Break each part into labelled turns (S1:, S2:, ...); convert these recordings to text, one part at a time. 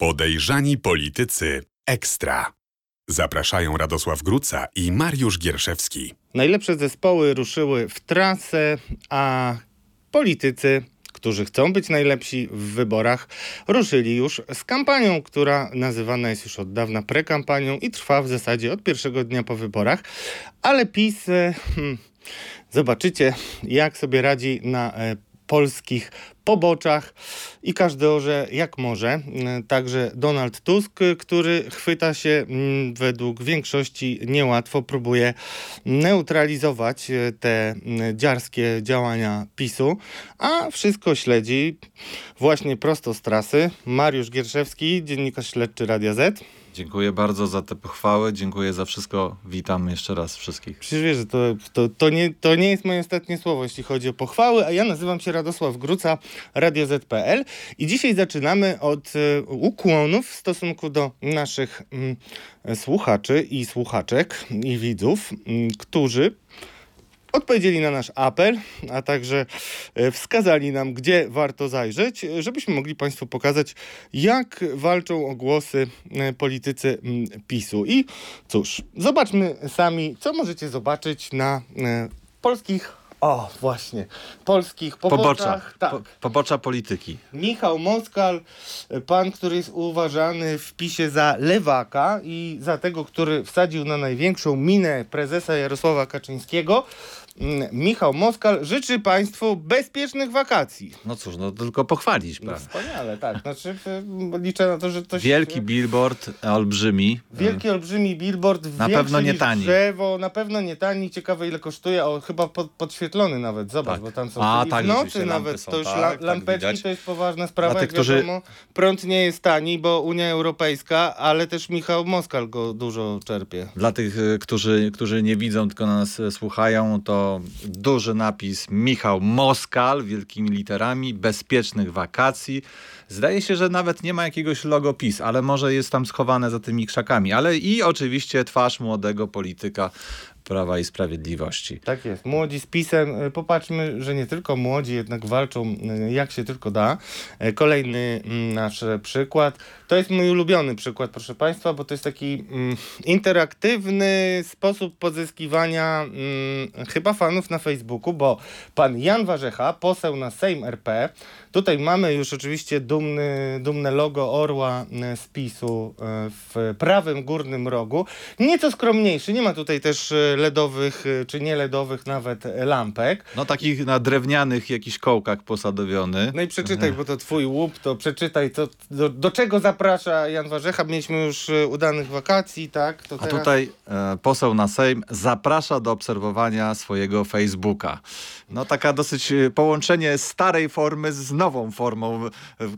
S1: Podejrzani politycy ekstra. Zapraszają Radosław Gruca i Mariusz Gierszewski.
S2: Najlepsze zespoły ruszyły w trasę, a politycy, którzy chcą być najlepsi w wyborach, ruszyli już z kampanią, która nazywana jest już od dawna prekampanią i trwa w zasadzie od pierwszego dnia po wyborach. Ale PiS, hmm, zobaczycie, jak sobie radzi na e, polskich poboczach i każdy orze jak może. E, Także Donald Tusk, który chwyta się mm, według większości niełatwo, próbuje neutralizować e, te mm, dziarskie działania PiSu, a wszystko śledzi właśnie prosto z trasy Mariusz Gierszewski, dziennikarz śledczy Radia Z.
S3: Dziękuję bardzo za te pochwały, dziękuję za wszystko. Witam jeszcze raz wszystkich.
S2: Przecież wiesz, to, to, to, nie, to nie jest moje ostatnie słowo, jeśli chodzi o pochwały, a ja nazywam się Radosław Gruca, Radio Z.pl i dzisiaj zaczynamy od e, ukłonów w stosunku do naszych mm, słuchaczy i słuchaczek i widzów, mm, którzy odpowiedzieli na nasz apel, a także e, wskazali nam, gdzie warto zajrzeć, żebyśmy mogli Państwu pokazać, jak walczą o głosy e, politycy mm, PiSu. I cóż, zobaczmy sami, co możecie zobaczyć na e, polskich, o właśnie, polskich poboczach.
S3: Pobocza,
S2: Tak.
S3: po, pobocza polityki.
S2: Michał Moskal, pan, który jest uważany w PiSie za lewaka i za tego, który wsadził na największą minę prezesa Jarosława Kaczyńskiego. Mm, Michał Moskal życzy Państwu bezpiecznych wakacji.
S3: No cóż, no tylko pochwalić,
S2: No
S3: prawda?
S2: wspaniale, tak. Znaczy, liczę na to, że się...
S3: Wielki billboard, olbrzymi.
S2: Wielki, olbrzymi billboard,
S3: Na pewno nie tani.
S2: drzewo, na pewno nie tani, ciekawe ile kosztuje, o, chyba pod, podświetlony nawet, zobacz,
S3: Tak.
S2: bo tam są
S3: A, tak,
S2: w nocy nawet,
S3: są,
S2: to już
S3: tak, tak,
S2: lampeczki
S3: widać.
S2: to jest poważna sprawa,
S3: Dla
S2: jak
S3: tych, którzy-
S2: wiadomo, prąd nie jest tani, bo Unia Europejska, ale też Michał Moskal go dużo czerpie.
S3: Dla tych, y, którzy, którzy nie widzą, tylko nas y, słuchają, to duży napis Michał Moskal wielkimi literami, bezpiecznych wakacji. Zdaje się, że nawet nie ma jakiegoś logo PiS, ale może jest tam schowane za tymi krzakami. Ale i oczywiście twarz młodego polityka Prawa i Sprawiedliwości.
S2: Tak jest. Młodzi z PiSem, popatrzmy, że nie tylko młodzi jednak walczą jak się tylko da. Kolejny mm, nasz przykład. To jest mój ulubiony przykład, proszę Państwa, bo to jest taki mm, interaktywny sposób pozyskiwania mm, chyba fanów na Facebooku, bo pan Jan Warzecha, poseł na Sejm RP, tutaj mamy już oczywiście dumny, dumne logo orła e, z PiSu e, w prawym górnym rogu. Nieco skromniejszy, nie ma tutaj też e, LEDowych e, czy nie LEDowych nawet lampek.
S3: No takich na drewnianych jakichś kołkach posadowiony.
S2: No i przeczytaj, bo to twój łup, to przeczytaj, co, do, do czego zaprasza Jan Warzecha. Mieliśmy już e, udanych wakacji, tak? To
S3: A
S2: teraz...
S3: tutaj e, poseł na Sejm zaprasza do obserwowania swojego Facebooka. No taka dosyć e, połączenie starej formy z nową formą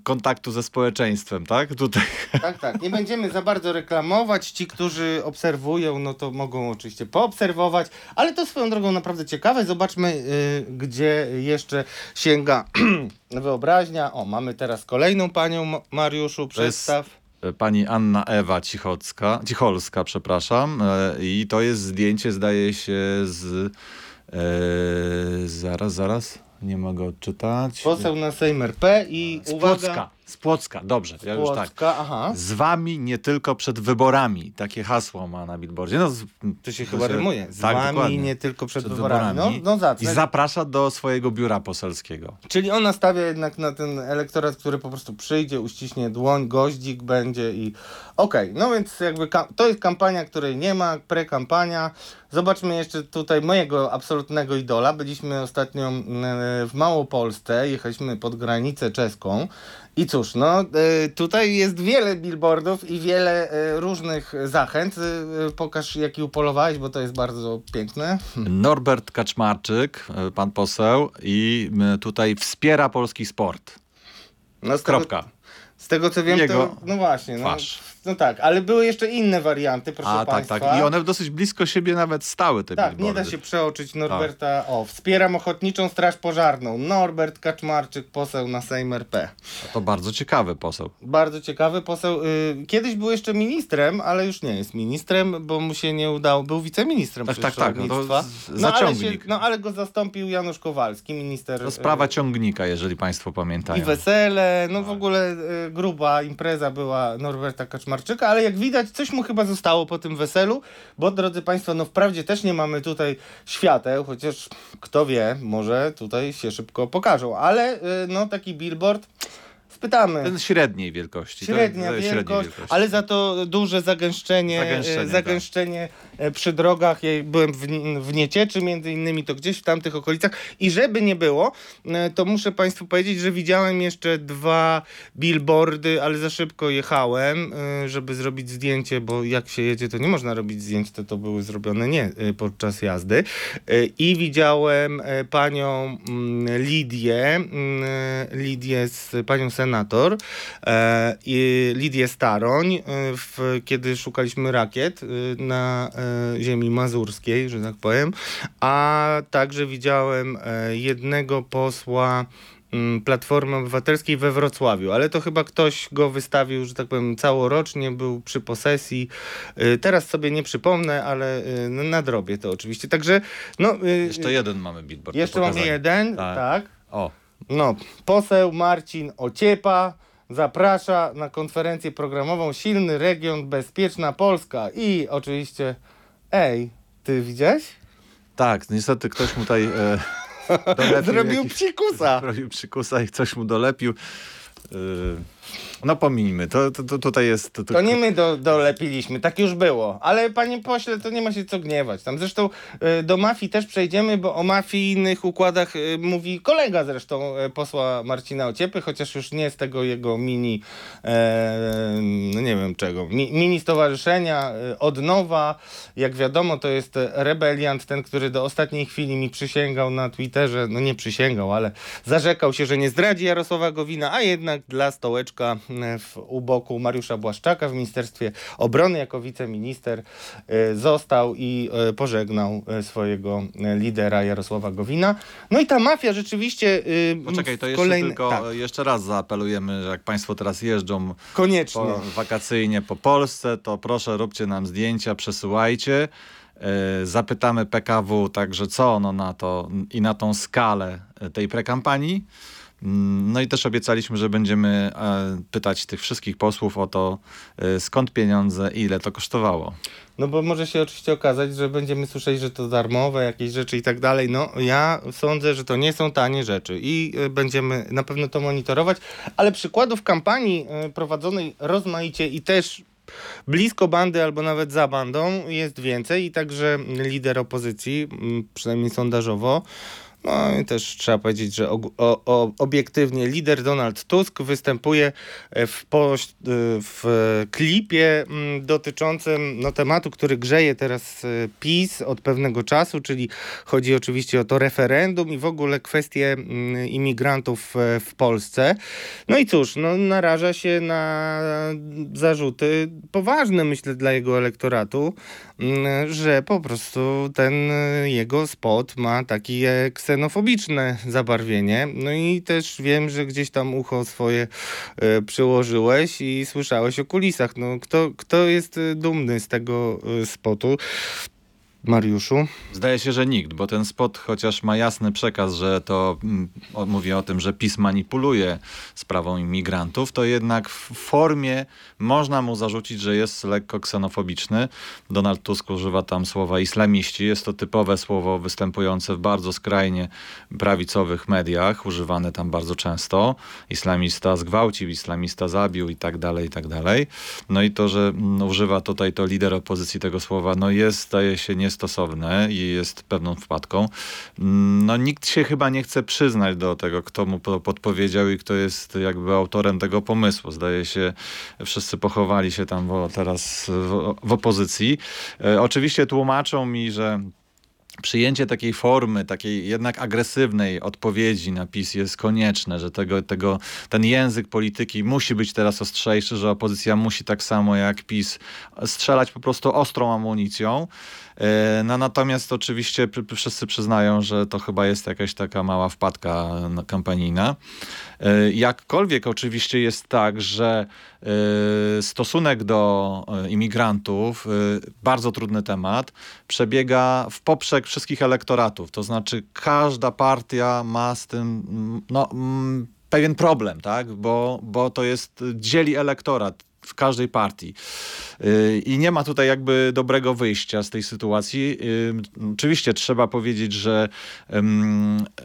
S3: kontaktu ze społeczeństwem, tak? Tutaj
S2: Tak, tak. Nie będziemy za bardzo reklamować. Ci, którzy obserwują, no to mogą oczywiście poobserwować, ale to swoją drogą naprawdę ciekawe. Zobaczmy, y, gdzie jeszcze sięga wyobraźnia. O, mamy teraz kolejną panią, Ma- Mariuszu,
S3: To e, pani Anna Ewa Cichocka, Cicholska, przepraszam. E, I to jest zdjęcie, zdaje się, z... E, zaraz, zaraz. Nie mogę odczytać.
S2: Poseł na Sejm RP i uwaga...
S3: Płocka. Z Płocka, dobrze. Ja już tak.
S2: Płocka, aha.
S3: Z wami nie tylko przed wyborami. Takie hasło ma na billboardzie. No, z-
S2: To się chyba rymuje. Z
S3: tak,
S2: wami
S3: dokładnie.
S2: nie tylko przed,
S3: Przed
S2: wyborami. No,
S3: wyborami.
S2: no za
S3: I zaprasza do swojego biura poselskiego.
S2: Czyli ona stawia jednak na ten elektorat, który po prostu przyjdzie, uściśnie dłoń, goździk będzie i okej, no więc jakby to jest kampania, której nie ma, prekampania. Zobaczmy jeszcze tutaj mojego absolutnego idola. Byliśmy ostatnio mm, w Małopolsce, jechaliśmy pod granicę czeską i cóż, no e, tutaj jest wiele billboardów i wiele e, różnych zachęt. E, Pokaż jaki upolowałeś, bo to jest bardzo piękne.
S3: Norbert Kaczmarczyk, pan poseł, i tutaj wspiera polski sport.
S2: No, z tego-
S3: Kropka.
S2: Z tego co wiem,
S3: Jego
S2: to no właśnie, no,
S3: twarz.
S2: No tak, ale były jeszcze inne warianty, proszę
S3: A tak,
S2: państwa.
S3: tak. I one dosyć blisko siebie nawet stały, te
S2: Tak, nie
S3: billboardy.
S2: da się przeoczyć Norberta. O, wspieram Ochotniczą Straż Pożarną. Norbert Kaczmarczyk, poseł na Sejm RP.
S3: To bardzo ciekawy poseł.
S2: Bardzo ciekawy poseł. Y, kiedyś był jeszcze ministrem, ale już nie jest ministrem, bo mu się nie udało. Był wiceministrem
S3: Tak, tak, tak, no to
S2: no, ale się, no ale go zastąpił Janusz Kowalski, minister.
S3: To
S2: y,
S3: sprawa ciągnika, jeżeli państwo pamiętają.
S2: I wesele, no w
S3: Tak.
S2: ogóle y, gruba impreza była Norberta Kaczmarczyka, ale jak widać, coś mu chyba zostało po tym weselu, bo drodzy Państwo, no wprawdzie też nie mamy tutaj świateł, chociaż kto wie, może tutaj się szybko pokażą, ale y, no taki billboard, spytamy.
S3: Ten średniej wielkości. to-
S2: Średnia
S3: to jest
S2: wielkość,
S3: wielkości.
S2: ale za to duże zagęszczenie,
S3: Zagęszczenie,
S2: zagęszczenie, zagęszczenie e, przy drogach. Ja byłem w, w Niecieczy między innymi, to gdzieś w tamtych okolicach. I żeby nie było, e, to muszę Państwu powiedzieć, że widziałem jeszcze dwa billboardy, ale za szybko jechałem, e, żeby zrobić zdjęcie, bo jak się jedzie, to nie można robić zdjęć, to to były zrobione nie e, podczas jazdy. E, I widziałem e, panią mm, Lidię, mm, e, Lidię z panią senator, e, i Lidię Staroń, e, w, kiedy szukaliśmy rakiet e, na ziemi mazurskiej, że tak powiem, a także widziałem jednego posła mm, Platformy Obywatelskiej we Wrocławiu, ale to chyba ktoś go wystawił, że tak powiem, całorocznie, był przy posesji. Teraz sobie nie przypomnę, ale no, nadrobię to oczywiście. Także, no...
S3: Jeszcze jeden mamy billboard.
S2: Jeszcze mamy jeden,
S3: Tak.
S2: tak.
S3: O,
S2: No, poseł Marcin Ociepa zaprasza na konferencję programową Silny Region, Bezpieczna Polska i oczywiście, ej, ty widziałeś?
S3: tak, niestety ktoś mu tutaj e, dolepił
S2: Zrobił
S3: jakiś-
S2: psikusa.
S3: Zrobił przykusa i coś mu dolepił. E, no pomijmy, to, to, to tutaj jest... To,
S2: To nie my do, dolepiliśmy, tak już było. Ale panie pośle, to nie ma się co gniewać. Tam zresztą y, do mafii też przejdziemy, bo o mafijnych układach y, mówi kolega zresztą y, posła Marcina Ociepy, chociaż już nie z tego jego mini, e, no nie wiem czego, mi, mini stowarzyszenia od nowa. Jak wiadomo, to jest rebeliant, ten, który do ostatniej chwili mi przysięgał na Twitterze, no nie przysięgał, ale zarzekał się, że nie zdradzi Jarosława Gowina, a jednak dla stołeczka e, w, u boku Mariusza Błaszczaka w Ministerstwie Obrony jako wiceminister e, został i e, pożegnał swojego lidera Jarosława Gowina. No i ta mafia rzeczywiście...
S3: Poczekaj, to jeszcze
S2: kolejne-
S3: tylko
S2: Tak,
S3: jeszcze raz zaapelujemy, że jak państwo teraz jeżdżą
S2: koniecznie.
S3: po, wakacyjnie po Polsce, to proszę róbcie nam zdjęcia, przesyłajcie. Zapytamy PKW także, co ono na to i na tą skalę tej prekampanii. Mm, No i też obiecaliśmy, że będziemy e, pytać tych wszystkich posłów o to, e, skąd pieniądze i ile to kosztowało.
S2: No bo może się oczywiście okazać, że będziemy słyszeć, że to darmowe jakieś rzeczy i tak dalej. No ja sądzę, że to nie są tanie rzeczy i y, będziemy na pewno to monitorować, ale przykładów kampanii prowadzonej rozmaicie i też blisko bandy albo nawet za bandą jest więcej i także lider opozycji, przynajmniej sondażowo, no i też trzeba powiedzieć, że o, o, obiektywnie lider Donald Tusk występuje e, w, poś- e, w klipie mm, dotyczącym no, tematu, który grzeje teraz e, PiS od pewnego czasu, czyli chodzi oczywiście o to referendum i w ogóle kwestie mm, imigrantów w Polsce. No i cóż, no, naraża się na zarzuty poważne, myślę, dla jego elektoratu, że po prostu ten e, jego spot ma takie ksenofobiczne zabarwienie. No i też wiem, że gdzieś tam ucho swoje e, przyłożyłeś i słyszałeś o kulisach. No, kto, kto jest e, dumny z tego spotu? Mariuszu?
S3: Zdaje się, że nikt, bo ten spot chociaż ma jasny przekaz, że to mm, o, mówi o tym, że PiS manipuluje sprawą imigrantów, to jednak w formie można mu zarzucić, że jest lekko ksenofobiczny. Donald Tusk używa tam słowa islamiści. Jest to typowe słowo występujące w bardzo skrajnie prawicowych mediach, używane tam bardzo często. Islamista zgwałcił, islamista zabił i tak dalej, i tak dalej. No i to, że mm, używa tutaj to lider opozycji tego słowa, no jest, zdaje się, niestosowne i jest pewną wpadką. Mm, No nikt się chyba nie chce przyznać do tego, kto mu podpowiedział i kto jest jakby autorem tego pomysłu. Zdaje się, wszyscy pochowali się tam teraz w, w opozycji. E, oczywiście tłumaczą mi, że przyjęcie takiej formy, takiej jednak agresywnej odpowiedzi na PiS jest konieczne, że tego, tego, ten język polityki musi być teraz ostrzejszy, że opozycja musi tak samo jak PiS strzelać po prostu ostrą amunicją. E, no, natomiast oczywiście wszyscy przyznają, że to chyba jest jakaś taka mała wpadka kampanijna. E, jakkolwiek oczywiście jest tak, że e, stosunek do imigrantów, bardzo trudny temat, przebiega w poprzek wszystkich elektoratów. To znaczy każda partia ma z tym no, pewien problem, tak? bo, bo to jest, dzieli elektorat w każdej partii. Y, I nie ma tutaj jakby dobrego wyjścia z tej sytuacji. Y, oczywiście trzeba powiedzieć, że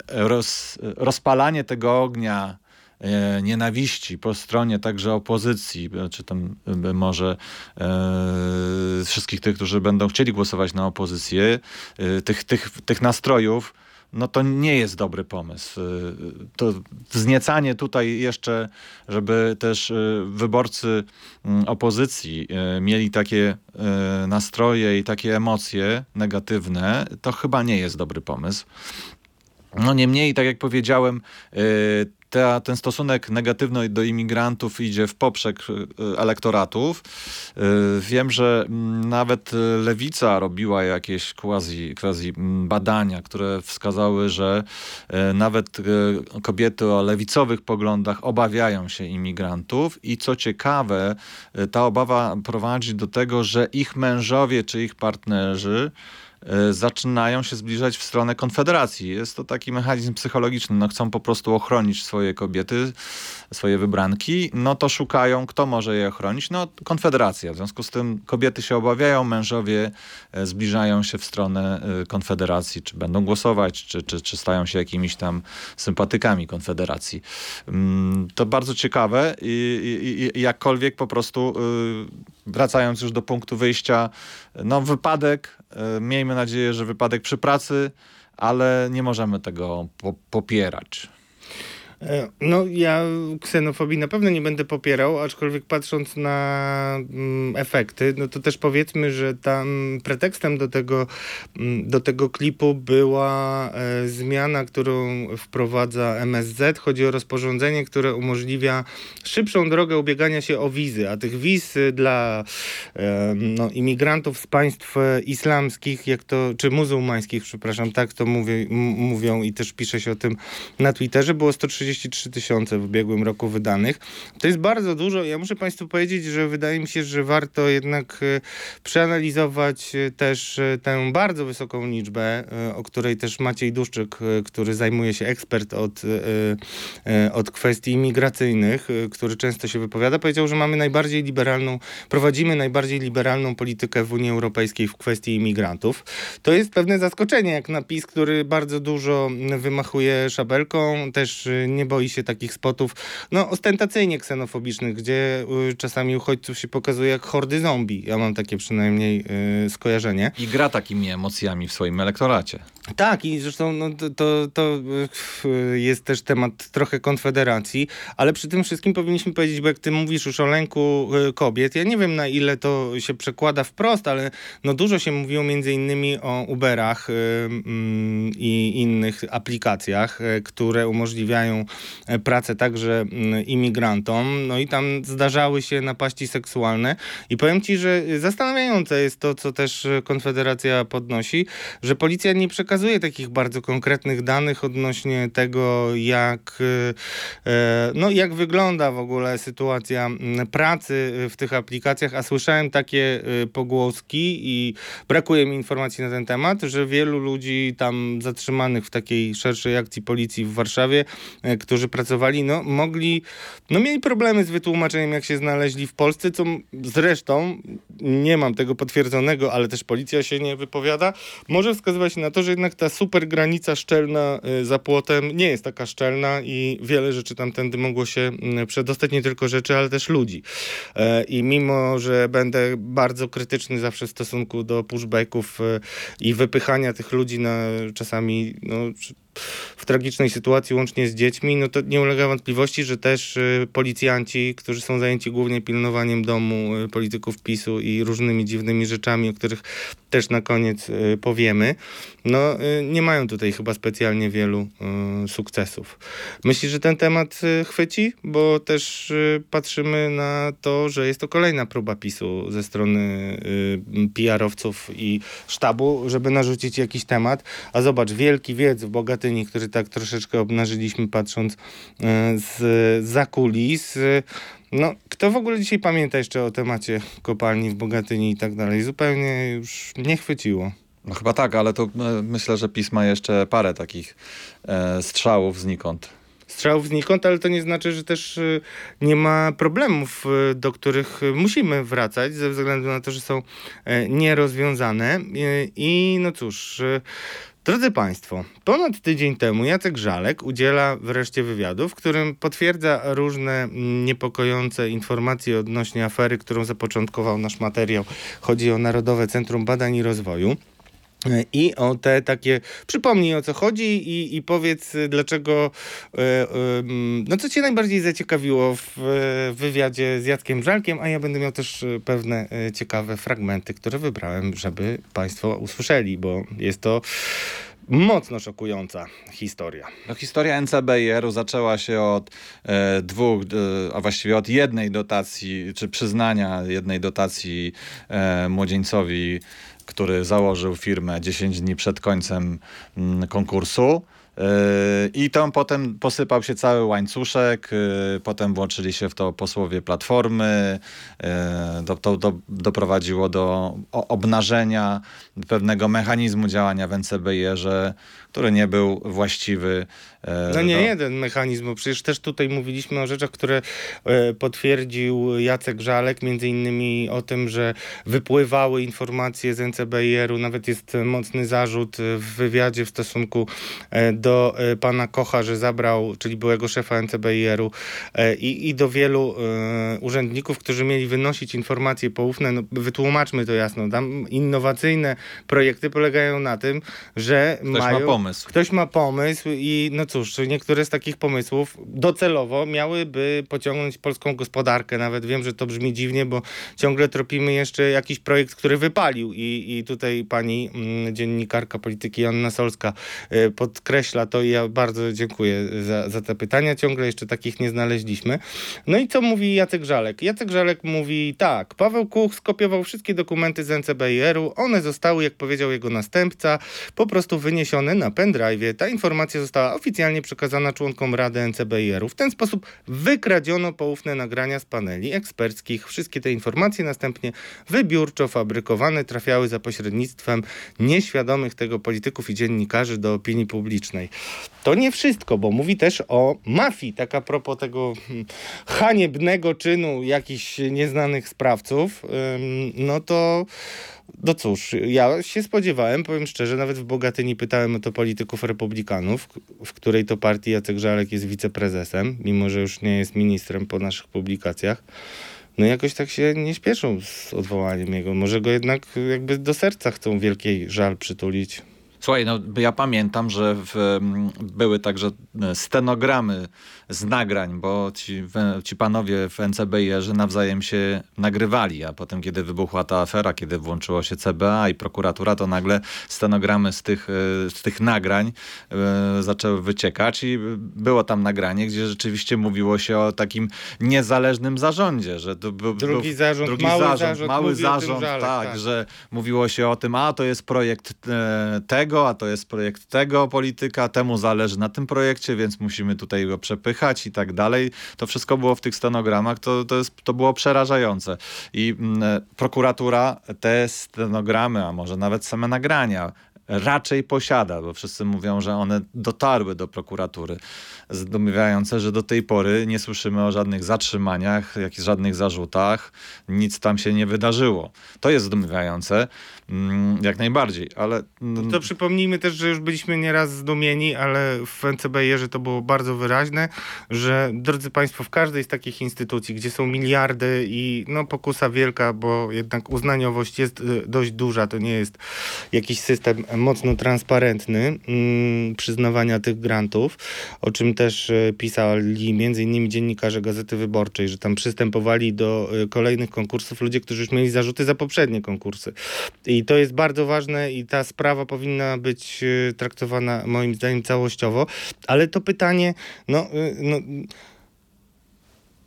S3: roz, rozpalanie tego ognia e, nienawiści po stronie także opozycji, czy tam może e, wszystkich tych, którzy będą chcieli głosować na opozycję, e, tych, tych, tych nastrojów, no to nie jest dobry pomysł. Y, to wzniecanie tutaj jeszcze, żeby też y, wyborcy mm, opozycji y, mieli takie nastroje i takie emocje negatywne, to chyba nie jest dobry pomysł. No niemniej, tak jak powiedziałem, ta, ten stosunek negatywny do imigrantów idzie w poprzek y, elektoratów. Y, wiem, że mm, nawet lewica robiła jakieś quasi, quasi mm, badania, które wskazały, że y, nawet kobiety o lewicowych poglądach obawiają się imigrantów i co ciekawe, ta obawa prowadzi do tego, że ich mężowie czy ich partnerzy zaczynają się zbliżać w stronę Konfederacji. Jest to taki mechanizm psychologiczny. No, chcą po prostu ochronić swoje kobiety, swoje wybranki, no to szukają, kto może je ochronić. No Konfederacja. W związku z tym kobiety się obawiają, mężowie e, zbliżają się w stronę e, Konfederacji, czy będą głosować, czy, czy, czy stają się jakimiś tam sympatykami Konfederacji. Mm, to bardzo ciekawe i, i, i jakkolwiek po prostu wracając już do punktu wyjścia, no wypadek, e, miejmy nadzieję, że wypadek przy pracy, ale nie możemy tego po popierać.
S2: E, no, ja ksenofobii na pewno nie będę popierał, aczkolwiek patrząc na mm, efekty, no to też powiedzmy, że tam pretekstem do tego, mm, do tego klipu była e, zmiana, którą wprowadza MSZ. Chodzi o rozporządzenie, które umożliwia szybszą drogę ubiegania się o wizy, a tych wiz dla e, no, imigrantów z państw islamskich, jak to, czy muzułmańskich, przepraszam, tak to mówię, mówią i też pisze się o tym na Twitterze, było 130 33 tysiące w ubiegłym roku wydanych. To jest bardzo dużo. Ja muszę Państwu powiedzieć, że wydaje mi się, że warto jednak e, przeanalizować e, też e, tę bardzo wysoką liczbę, o której też Maciej Duszczyk, który zajmuje się ekspert od, od kwestii imigracyjnych, który często się wypowiada, powiedział, że mamy najbardziej liberalną, prowadzimy najbardziej liberalną politykę w Unii Europejskiej w kwestii imigrantów. To jest pewne zaskoczenie, jak napis, który bardzo dużo wymachuje szabelką, też nie boi się takich spotów, no ostentacyjnie ksenofobicznych, gdzie y, czasami uchodźców się pokazuje jak hordy zombie. Ja mam takie przynajmniej y, skojarzenie.
S3: I gra takimi emocjami w swoim elektoracie.
S2: Tak, i zresztą no, to, to, y, jest też temat trochę konfederacji, ale przy tym wszystkim powinniśmy powiedzieć, bo jak ty mówisz już o lęku y, kobiet, ja nie wiem na ile to się przekłada wprost, ale no dużo się mówiło między innymi o Uberach y, mm, i innych aplikacjach, które umożliwiają e, pracę także mm, imigrantom, no i tam zdarzały się napaści seksualne. I powiem ci, że zastanawiające jest to, co też Konfederacja podnosi, że policja nie przekazuje przekazuje takich bardzo konkretnych danych odnośnie tego, jak, e, no, jak wygląda w ogóle sytuacja pracy w tych aplikacjach, a słyszałem takie pogłoski i brakuje mi informacji na ten temat, że wielu ludzi tam zatrzymanych w takiej szerszej akcji policji w Warszawie, którzy pracowali, no mogli, no mieli problemy z wytłumaczeniem, jak się znaleźli w Polsce, co zresztą nie mam tego potwierdzonego, ale też policja się nie wypowiada, może wskazywać na to, że jednak jednak ta super granica szczelna y, za płotem nie jest taka szczelna i wiele rzeczy tamtędy mogło się mm, przedostać, nie tylko rzeczy, ale też ludzi. E, I mimo, że będę bardzo krytyczny zawsze w stosunku do pushbacków y, i wypychania tych ludzi na czasami no, w tragicznej sytuacji łącznie z dziećmi, no to nie ulega wątpliwości, że też policjanci, którzy są zajęci głównie pilnowaniem domu polityków PiSu i różnymi dziwnymi rzeczami, o których też na koniec powiemy, no nie mają tutaj chyba specjalnie wielu sukcesów. Myślisz, że ten temat chwyci? Bo też patrzymy na to, że jest to kolejna próba PiSu ze strony PR-owców i sztabu, żeby narzucić jakiś temat. A zobacz, wielki wiec w Bogatyni, który tak troszeczkę obnażyliśmy patrząc e, z za kulis. No, kto w ogóle dzisiaj pamięta jeszcze o temacie kopalni w Bogatyni i tak dalej? Zupełnie już nie chwyciło.
S3: No chyba tak, ale to e, myślę, że pisma jeszcze parę takich e, strzałów znikąd
S2: strzałów znikąd, ale to nie znaczy, że też y, nie ma problemów, do których musimy wracać, ze względu na to, że są e, nierozwiązane. I no cóż. Drodzy Państwo, ponad tydzień temu Jacek Żalek udziela wreszcie wywiadu, w którym potwierdza różne niepokojące informacje odnośnie afery, którą zapoczątkował nasz materiał. Chodzi o Narodowe Centrum Badań i Rozwoju. I o te takie, przypomnij o co chodzi i, i powiedz dlaczego, e, e, no co cię najbardziej zaciekawiło w, w wywiadzie z Jackiem Żalkiem, a ja będę miał też pewne e, ciekawe fragmenty, które wybrałem, żeby Państwo usłyszeli, bo jest to mocno szokująca historia.
S3: No, historia NCBR-u zaczęła się od e, dwóch, e, a właściwie od jednej dotacji, czy przyznania jednej dotacji e, młodzieńcowi który założył firmę 10 dni przed końcem mm, konkursu. Yy, I tam potem posypał się cały łańcuszek, yy, potem włączyli się w to posłowie Platformy, yy, to, to doprowadziło do obnażenia pewnego mechanizmu działania w NCBR-ze, który nie był właściwy.
S2: E, no nie do... jeden mechanizm, bo przecież też tutaj mówiliśmy o rzeczach, które e, potwierdził Jacek Żalek, między innymi o tym, że wypływały informacje z NCBR-u, nawet jest mocny zarzut w wywiadzie w stosunku e, do pana Kocha, że zabrał, czyli byłego szefa NCBR-u i, i do wielu urzędników, którzy mieli wynosić informacje poufne, no wytłumaczmy to jasno, tam innowacyjne projekty polegają na tym, że
S3: Ktoś
S2: mają...
S3: Ma pomysł.
S2: Ktoś ma pomysł i no cóż, niektóre z takich pomysłów docelowo miałyby pociągnąć polską gospodarkę. Nawet wiem, że to brzmi dziwnie, bo ciągle tropimy jeszcze jakiś projekt, który wypalił i, i tutaj pani mm, dziennikarka polityki Anna Solska y, podkreśla to i ja bardzo dziękuję za, za te pytania. Ciągle jeszcze takich nie znaleźliśmy. No i co mówi Jacek Żalek? Jacek Żalek mówi tak, Paweł Kuch skopiował wszystkie dokumenty z NCBIR-u, one zostały, jak powiedział jego następca, po prostu wyniesione na pendrive. Ta informacja została oficjalnie przekazana członkom Rady NCBIR-u. W ten sposób wykradziono poufne nagrania z paneli eksperckich. Wszystkie te informacje następnie wybiórczo fabrykowane trafiały za pośrednictwem nieświadomych tego polityków i dziennikarzy do opinii publicznej. To nie wszystko, bo mówi też o mafii. Tak a propos tego hmm, haniebnego czynu jakichś nieznanych sprawców, no to no cóż, ja się spodziewałem, powiem szczerze, nawet w Bogatyni pytałem o to polityków republikanów, w której to partii Jacek Żalek jest wiceprezesem, mimo że już nie jest ministrem po naszych publikacjach. No jakoś tak się nie śpieszą z odwołaniem jego. Może go jednak jakby do serca chcą wielkiej żal przytulić.
S3: Słuchaj, no ja pamiętam, że w, były także stenogramy z nagrań, bo ci, ci panowie w NCBR-ze nawzajem się nagrywali, a potem kiedy wybuchła ta afera, kiedy włączyło się CBA i prokuratura, to nagle stenogramy z tych, e, z tych nagrań e, zaczęły wyciekać i było tam nagranie, gdzie rzeczywiście mówiło się o takim niezależnym zarządzie, że to
S2: był, drugi zarząd, drugi mały zarząd, zarząd
S3: mały zarząd, tak, tak, że mówiło się o tym, a to jest projekt e, tego, a to jest projekt tego polityka, temu zależy na tym projekcie, więc musimy tutaj go przepychać i tak dalej. To wszystko było w tych stenogramach, to, to, jest, to było przerażające. I mm, e, prokuratura te stenogramy, a może nawet same nagrania raczej posiada, bo wszyscy mówią, że one dotarły do prokuratury, zdumiewające, że do tej pory nie słyszymy o żadnych zatrzymaniach, jakichś żadnych zarzutach, nic tam się nie wydarzyło. To jest zdumiewające, mm, jak najbardziej, ale...
S2: Mm, to przypomnijmy też, że już byliśmy nieraz zdumieni, ale w NCBR-ze to było bardzo wyraźne, że drodzy Państwo, w każdej z takich instytucji, gdzie są miliardy i no pokusa wielka, bo jednak uznaniowość jest y, dość duża, to nie jest jakiś system mocno transparentny mm, przyznawania tych grantów, o czym też e, pisali między innymi dziennikarze Gazety Wyborczej, że tam przystępowali do e, kolejnych konkursów ludzie, którzy już mieli zarzuty za poprzednie konkursy. I to jest bardzo ważne i ta sprawa powinna być e, traktowana moim zdaniem całościowo, ale to pytanie, no, no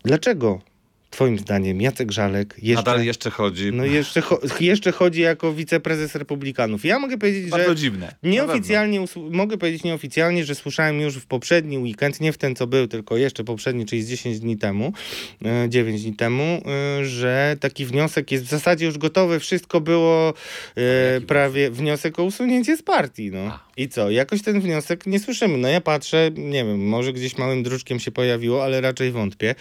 S2: dlaczego Twoim zdaniem Jacek Żalek
S3: jeszcze... Nadal jeszcze chodzi.
S2: No jeszcze, cho jeszcze chodzi jako wiceprezes Republikanów. Ja mogę powiedzieć,
S3: Bardzo
S2: że...
S3: dziwne.
S2: Nieoficjalnie, mogę powiedzieć nieoficjalnie, że słyszałem już w poprzedni weekend, nie w ten co był, tylko jeszcze poprzedni, czyli z 10 dni temu, 9 e, dni temu, e, że taki wniosek jest w zasadzie już gotowy, wszystko było e, prawie wniosek o usunięcie z partii. No. I co? Jakoś ten wniosek nie słyszymy. No ja patrzę, nie wiem, może gdzieś małym druczkiem się pojawiło, ale raczej wątpię.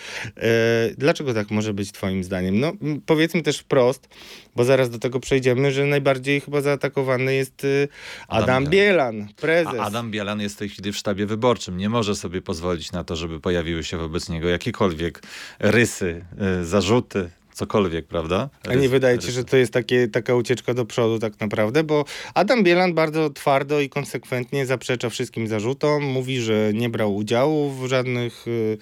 S2: Dlaczego tak może być twoim zdaniem? No powiedzmy też wprost, bo zaraz do tego przejdziemy, że najbardziej chyba zaatakowany jest y, Adam, Adam Bielan, prezes.
S3: A Adam Bielan jest w tej chwili w sztabie wyborczym. Nie może sobie pozwolić na to, żeby pojawiły się wobec niego jakiekolwiek rysy, y, zarzuty, cokolwiek, prawda?
S2: A nie wydaje ci się, że to jest takie, taka ucieczka do przodu tak naprawdę? Bo Adam Bielan bardzo twardo i konsekwentnie zaprzecza wszystkim zarzutom. Mówi, że nie brał udziału w żadnych y,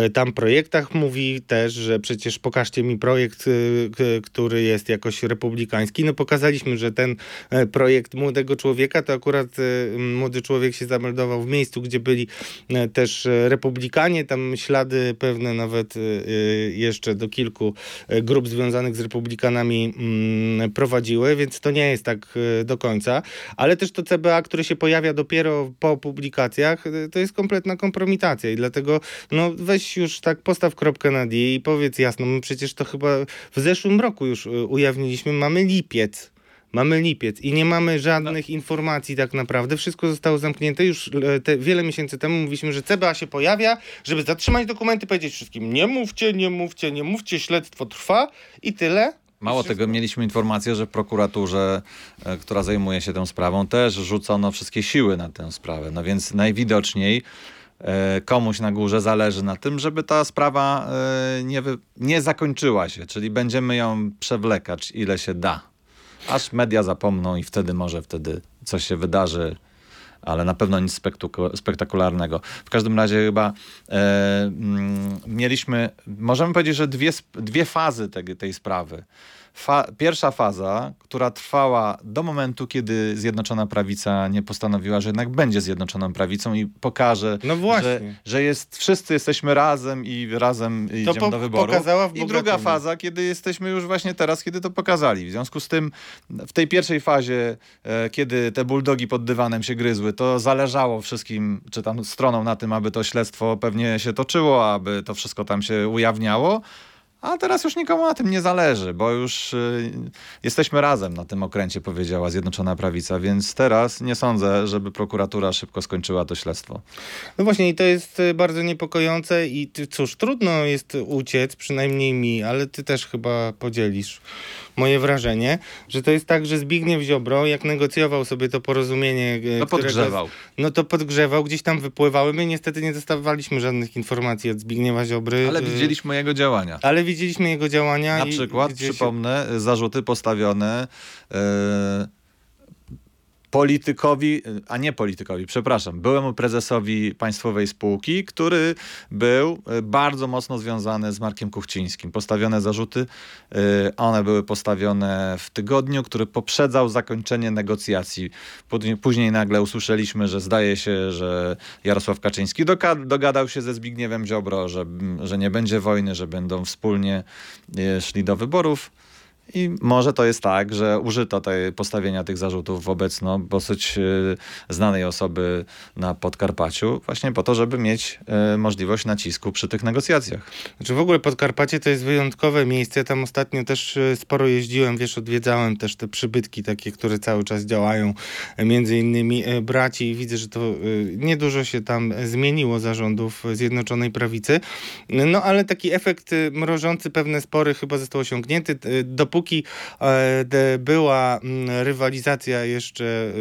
S2: y, tam projektach. Mówi też, że przecież pokażcie mi projekt, y, który jest jakoś republikański. No pokazaliśmy, że ten e, projekt młodego człowieka, to akurat e, młody człowiek się zameldował w miejscu, gdzie byli e, też republikanie. Tam ślady pewne nawet jeszcze do kilku grup związanych z republikanami mm, prowadziły, więc to nie jest tak e, do końca. Ale też to CBA, które się pojawia dopiero po publikacjach, e, to jest kompletna kompromitacja i dlatego no weź już tak postaw kropkę na D i powiedz jasno, my przecież to chyba w zeszłym roku już e, ujawniliśmy, mamy lipiec. Mamy lipiec i nie mamy żadnych no. informacji tak naprawdę. Wszystko zostało zamknięte. Już e, te, wiele miesięcy temu mówiliśmy, że CBA się pojawia, żeby zatrzymać dokumenty, powiedzieć wszystkim nie mówcie, nie mówcie, nie mówcie, śledztwo trwa i tyle.
S3: Mało tego, mieliśmy informację, że w prokuraturze, e, która zajmuje się tą sprawą, też rzucono wszystkie siły na tę sprawę. No więc najwidoczniej e, komuś na górze zależy na tym, żeby ta sprawa nie, nie zakończyła się, czyli będziemy ją przewlekać ile się da aż media zapomną i wtedy może wtedy coś się wydarzy, ale na pewno nic spektakularnego. W każdym razie chyba e, mm, mieliśmy, możemy powiedzieć, że dwie, dwie fazy tej, tej sprawy fa pierwsza faza, która trwała do momentu, kiedy Zjednoczona Prawica nie postanowiła, że jednak będzie Zjednoczoną Prawicą i pokaże,
S2: no
S3: że, że jest, wszyscy jesteśmy razem i razem to idziemy po do wyboru. I druga faza, kiedy jesteśmy już właśnie teraz, kiedy to pokazali. W związku z tym w tej pierwszej fazie, e, kiedy te buldogi pod dywanem się gryzły, to zależało wszystkim, czy tam stronom na tym, aby to śledztwo pewnie się toczyło, aby to wszystko tam się ujawniało. A teraz już nikomu na tym nie zależy, bo już y, jesteśmy razem na tym okręcie, powiedziała Zjednoczona Prawica, więc teraz nie sądzę, żeby prokuratura szybko skończyła to śledztwo.
S2: No właśnie i to jest y, bardzo niepokojące i cóż, trudno jest uciec, przynajmniej mi, ale ty też chyba podzielisz moje wrażenie, że to jest tak, że Zbigniew Ziobro, jak negocjował sobie to porozumienie...
S3: No podgrzewał.
S2: No to podgrzewał, gdzieś tam wypływały. My niestety nie dostawaliśmy żadnych informacji od Zbigniewa Ziobry.
S3: Ale widzieliśmy jego działania.
S2: Ale widzieliśmy jego działania.
S3: Na przykład, przypomnę, się... zarzuty postawione... Yy politykowi, a nie politykowi, przepraszam, byłemu prezesowi państwowej spółki, który był e, bardzo mocno związany z Markiem Kuchcińskim. Postawione zarzuty, e, one były postawione w tygodniu, który poprzedzał zakończenie negocjacji. Później nagle usłyszeliśmy, że zdaje się, że Jarosław Kaczyński dogadał się ze Zbigniewem Ziobro, że, że nie będzie wojny, że będą wspólnie e, szli do wyborów. I może to jest tak, że użyto tej, postawienia tych zarzutów wobec no, dosyć y, znanej osoby na Podkarpaciu, właśnie po to, żeby mieć y, możliwość nacisku przy tych negocjacjach.
S2: Znaczy w ogóle Podkarpacie to jest wyjątkowe miejsce. Tam ostatnio też y, sporo jeździłem, wiesz, odwiedzałem też te przybytki takie, które cały czas działają, między innymi braci i widzę, że to niedużo się tam zmieniło zarządów Zjednoczonej Prawicy. No ale taki efekt mrożący pewne spory chyba został osiągnięty. Dopóki Póki była mm, rywalizacja jeszcze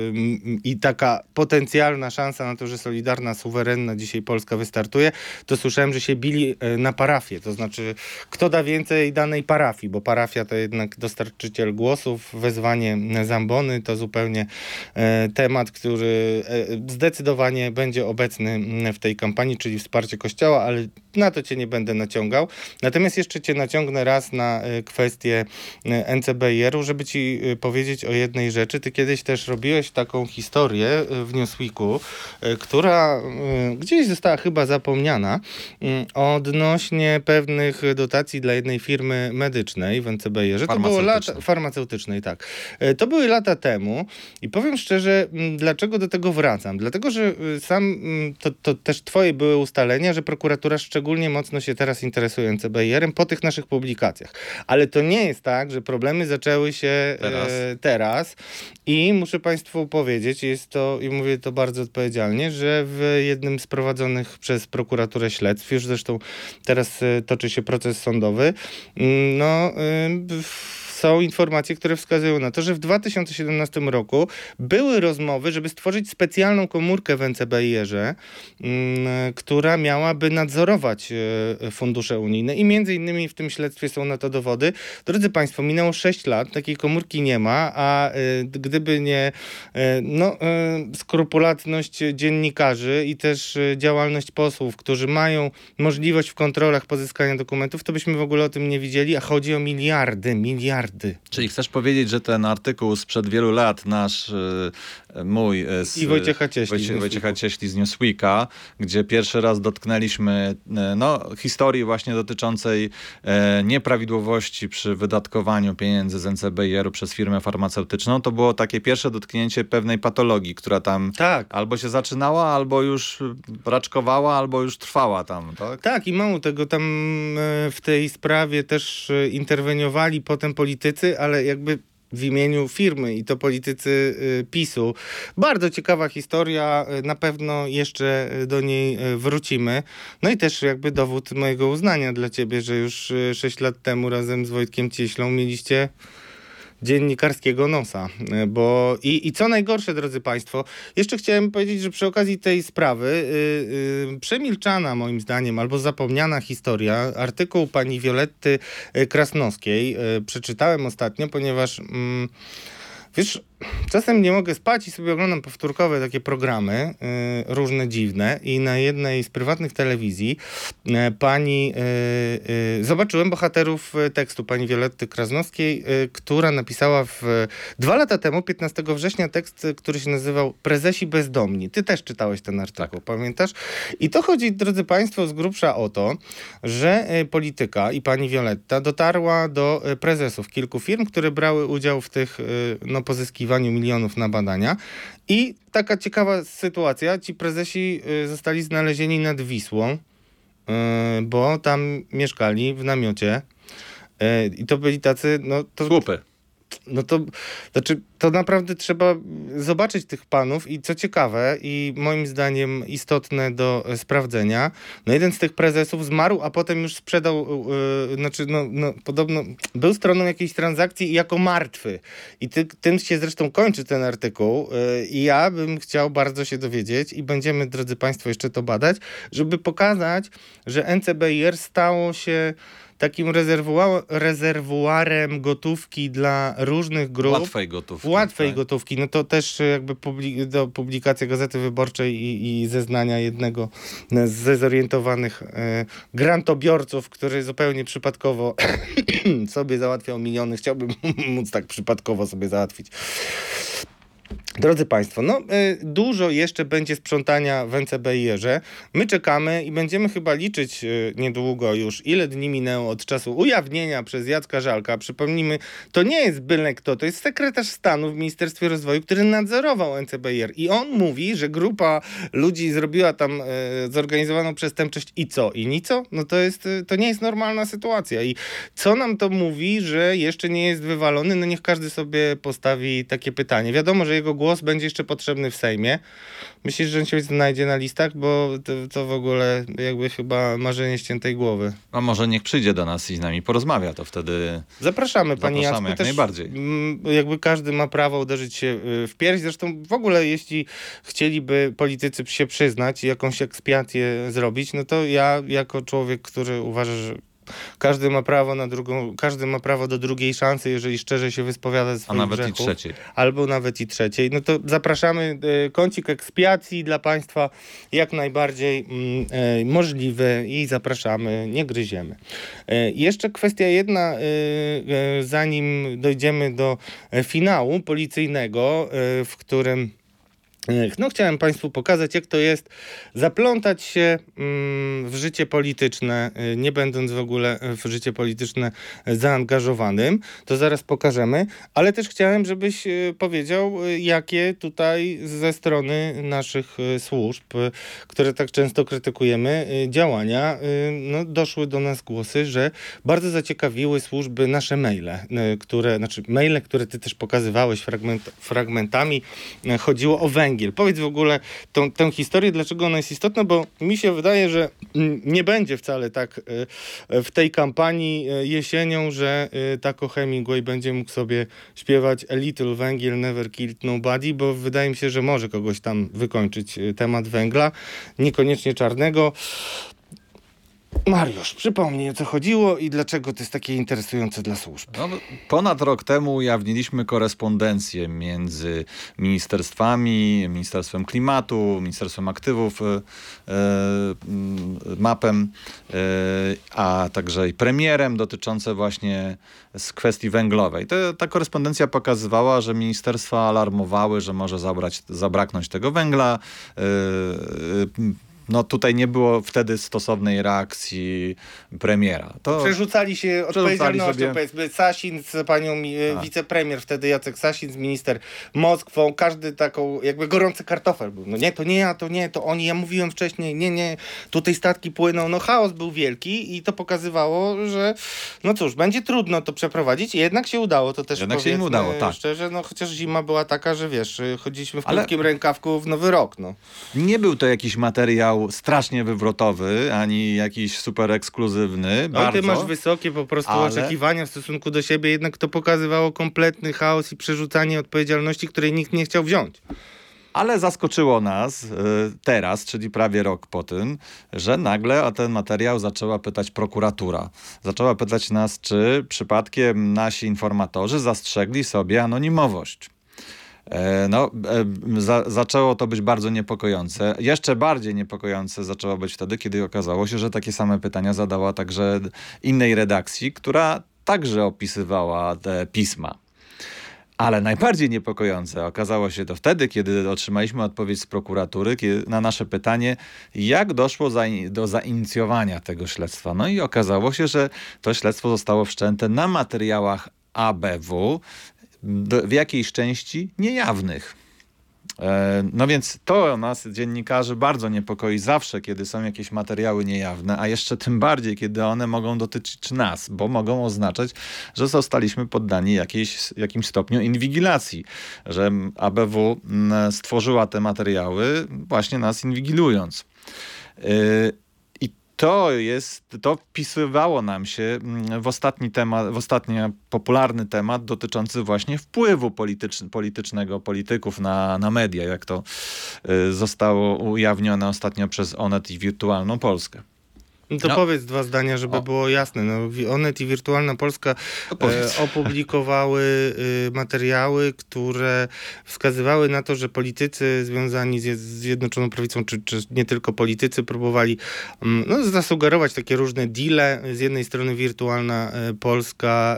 S2: i taka potencjalna szansa na to, że Solidarna, suwerenna dzisiaj Polska wystartuje, to słyszałem, że się bili na parafię. To znaczy, kto da więcej danej parafii, bo parafia to jednak dostarczyciel głosów, wezwanie zambony to zupełnie temat, który zdecydowanie będzie obecny w tej kampanii, czyli wsparcie Kościoła, ale na to cię nie będę naciągał. Natomiast jeszcze cię naciągnę raz na kwestię NCBR-u, żeby ci y, powiedzieć o jednej rzeczy. Ty kiedyś też robiłeś taką historię w Newsweeku, która gdzieś została chyba zapomniana odnośnie pewnych dotacji dla jednej firmy medycznej w NCBR-ze. To było lata farmaceutycznej, tak. To były lata temu i powiem szczerze, dlaczego do tego wracam? Dlatego, że sam to, to też twoje były ustalenia, że prokuratura szczególnie mocno się teraz interesuje NCBR-em po tych naszych publikacjach. Ale to nie jest tak, że problemy zaczęły się e, teraz, e, teraz. i muszę Państwu powiedzieć, jest to, i mówię to bardzo odpowiedzialnie, że w jednym z prowadzonych przez prokuraturę śledztw, już zresztą teraz e, toczy się proces sądowy, mm, no... E, są informacje, które wskazują na to, że w 2017 roku były rozmowy, żeby stworzyć specjalną komórkę w NCBIR-ze, mm, która miałaby nadzorować e, fundusze unijne i między innymi w tym śledztwie są na to dowody. Drodzy Państwo, minęło 6 lat, takiej komórki nie ma, a e, gdyby nie e, no, skrupulatność dziennikarzy i też działalność posłów, którzy mają możliwość w kontrolach pozyskania dokumentów, to byśmy w ogóle o tym nie widzieli, a chodzi o miliardy, miliardy
S3: Czyli chcesz powiedzieć, że ten artykuł sprzed wielu lat, nasz, e, mój e, z,
S2: I Wojciecha Cieśli,
S3: Wojcie, z Wojciecha Cieśli z Newsweeka, gdzie pierwszy raz dotknęliśmy e, no, historii właśnie dotyczącej e, nieprawidłowości przy wydatkowaniu pieniędzy z NCBR-u przez firmę farmaceutyczną, to było takie pierwsze dotknięcie pewnej patologii, która tam tak. albo się zaczynała, albo już raczkowała, albo już trwała tam, tak?
S2: Tak i mało tego, tam w tej sprawie też interweniowali potem politycy, ale jakby w imieniu firmy i to politycy y, PiSu. Bardzo ciekawa historia, y, na pewno jeszcze do niej y, wrócimy. No i też jakby dowód mojego uznania dla ciebie, że już 6 lat temu razem z Wojtkiem Cieślą mieliście dziennikarskiego nosa. E, bo i, i co najgorsze, drodzy Państwo, jeszcze chciałem powiedzieć, że przy okazji tej sprawy yy, yy, przemilczana moim zdaniem albo zapomniana historia, artykuł pani Violetty Krasnowskiej yy, przeczytałem ostatnio, ponieważ yy, wiesz, czasem nie mogę spać i sobie oglądam powtórkowe takie programy, y, różne dziwne i na jednej z prywatnych telewizji y, pani, y, y zobaczyłem bohaterów y, tekstu pani Violetty Krasnowskiej, y, która napisała w, dwa lata temu, 15 września, tekst, który się nazywał Prezesi bezdomni. Ty też czytałeś ten artykuł, tak. pamiętasz? I to chodzi, drodzy państwo, z grubsza o to, że polityka i pani Violetta dotarła do prezesów kilku firm, które brały udział w tych no, pozyskiwaniach poszukiwaniu milionów na badania. I taka ciekawa sytuacja, ci prezesi y, zostali znalezieni nad Wisłą, y, bo tam mieszkali w namiocie. Y, I to byli tacy, no to...
S3: Słupy.
S2: No to, znaczy, to naprawdę trzeba zobaczyć tych panów i co ciekawe i moim zdaniem istotne do sprawdzenia, no jeden z tych prezesów zmarł, a potem już sprzedał, yy, znaczy no, no, podobno był stroną jakiejś transakcji jako martwy. I ty, tym się zresztą kończy ten artykuł yy, i ja bym chciał bardzo się dowiedzieć i będziemy, drodzy państwo, jeszcze to badać, żeby pokazać, że NCBR stało się takim rezerwuarem gotówki dla różnych grup.
S3: Łatwej gotówki.
S2: Łatwej tak? gotówki. No to też jakby publi do publikacja Gazety Wyborczej i, i zeznania jednego z zorientowanych e, grantobiorców, który zupełnie przypadkowo sobie załatwiał miliony. Chciałbym móc tak przypadkowo sobie załatwić. Drodzy Państwo, no y, dużo jeszcze będzie sprzątania w NCBIR-ze. My czekamy i będziemy chyba liczyć y, niedługo już, ile dni minęło od czasu ujawnienia przez Jacka Żalka. Przypomnijmy, to nie jest byle kto, to jest sekretarz stanu w Ministerstwie Rozwoju, który nadzorował NCBIR i on mówi, że grupa ludzi zrobiła tam y, zorganizowaną przestępczość i co? I nico? No to jest, to nie jest normalna sytuacja. I co nam to mówi, że jeszcze nie jest wywalony? No niech każdy sobie postawi takie pytanie. Wiadomo, że jego głos głos będzie jeszcze potrzebny w Sejmie. Myślisz, że on się znajdzie na listach? Bo to, to w ogóle jakby chyba marzenie ściętej głowy.
S3: A może niech przyjdzie do nas i z nami porozmawia, to wtedy
S2: Zapraszamy, Pani
S3: Zapraszamy,
S2: Jacku.
S3: jak najbardziej.
S2: mm, Jakby każdy ma prawo uderzyć się y, w pierś. Zresztą w ogóle jeśli chcieliby politycy się przyznać i jakąś ekspiację zrobić, no to ja jako człowiek, który uważa, że każdy ma prawo na drugą, każdy ma prawo do drugiej szansy, jeżeli szczerze się wyspowiada ze
S3: a
S2: swoich
S3: nawet i
S2: grzechów
S3: trzeciej.
S2: albo nawet i trzeciej. No to zapraszamy. e, Kącik ekspiacji dla Państwa jak najbardziej mm, e, możliwy i zapraszamy, nie gryziemy. E, Jeszcze kwestia jedna, zanim dojdziemy do finału policyjnego, w którym no, chciałem Państwu pokazać, jak to jest zaplątać się mm, w życie polityczne, e, nie będąc w ogóle w życie polityczne zaangażowanym. To zaraz pokażemy, ale też chciałem, żebyś e, powiedział, e, jakie tutaj ze strony naszych służb, które tak często krytykujemy, działania, no, doszły do nas głosy, że bardzo zaciekawiły służby nasze maile, które, znaczy maile, które ty też pokazywałeś fragment, fragmentami, chodziło o węgiel. Powiedz w ogóle tą, tę historię, dlaczego ona jest istotna, bo mi się wydaje, że mm, nie będzie wcale tak e, w tej kampanii e, jesienią, że e, Taco Hemingway będzie mógł sobie śpiewać A Little Węgiel Never Killed Nobody, bo wydaje mi się, że może kogoś tam wykończyć e, temat węgla, niekoniecznie czarnego. Mariusz, przypomnij o co chodziło i dlaczego to jest takie interesujące dla służb.
S3: No, ponad rok temu ujawniliśmy korespondencję między ministerstwami, Ministerstwem Klimatu, Ministerstwem Aktywów, e, e, MAP-em, e, a także i premierem dotyczące właśnie z kwestii węglowej. To, ta korespondencja pokazywała, że ministerstwa alarmowały, że może zabrać, zabraknąć tego węgla. E, e, no tutaj nie było wtedy stosownej reakcji premiera. To,
S2: Przerzucali się odpowiedzialnością,
S3: sobie-
S2: powiedzmy, Sasin z panią mi-
S3: Tak.
S2: wicepremier, wtedy Jacek Sasin z minister Moskwą, każdy taką, jakby gorący kartofel był. No nie, to nie ja, to nie, to oni, ja mówiłem wcześniej, nie, nie, tutaj statki płyną, no chaos był wielki i to pokazywało, że no cóż, będzie trudno to przeprowadzić, jednak się udało, to też
S3: Jednak się im udało, tak.
S2: szczerze, no chociaż zima była taka, że wiesz, chodziliśmy w
S3: Ale-
S2: krótkim rękawku w Nowy Rok, no.
S3: Nie był to jakiś materiał strasznie wywrotowy, ani jakiś super ekskluzywny. Bardzo.
S2: ty masz wysokie po prostu
S3: ale-
S2: oczekiwania w stosunku do siebie, jednak to pokazywało kompletny chaos i przerzucanie odpowiedzialności, której nikt nie chciał wziąć.
S3: Ale zaskoczyło nas y, teraz, czyli prawie rok po tym, że nagle o ten materiał zaczęła pytać prokuratura. Zaczęła pytać nas, czy przypadkiem nasi informatorzy zastrzegli sobie anonimowość. E, No, e, za, zaczęło to być bardzo niepokojące. Jeszcze bardziej niepokojące zaczęło być wtedy, kiedy okazało się, że takie same pytania zadała także innej redakcji, która także opisywała te pisma. Ale najbardziej niepokojące okazało się to wtedy, kiedy otrzymaliśmy odpowiedź z prokuratury na nasze pytanie, jak doszło do zainicjowania tego śledztwa. No i okazało się, że to śledztwo zostało wszczęte na materiałach ABW, w jakiejś części niejawnych. E, No więc to nas, dziennikarzy, bardzo niepokoi zawsze, kiedy są jakieś materiały niejawne, a jeszcze tym bardziej, kiedy one mogą dotyczyć nas, bo mogą oznaczać, że zostaliśmy poddani jakiejś, jakimś stopniu inwigilacji, że ABW mm, stworzyła te materiały właśnie nas inwigilując. To jest, to wpisywało nam się mm, w ostatni temat, w ostatni popularny temat dotyczący właśnie wpływu polityczn, politycznego polityków na, na media, jak to y, zostało ujawnione ostatnio przez Onet i Wirtualną Polskę.
S2: No to
S3: No.
S2: powiedz dwa zdania, żeby
S3: O.
S2: było jasne. No, Onet i Wirtualna Polska
S3: powiedz.
S2: e, opublikowały y, materiały, które wskazywały na to, że politycy związani z Zje- z Zjednoczoną Prawicą, czy, czy nie tylko politycy, próbowali mm, no, zasugerować takie różne deale. Z jednej strony Wirtualna e, Polska,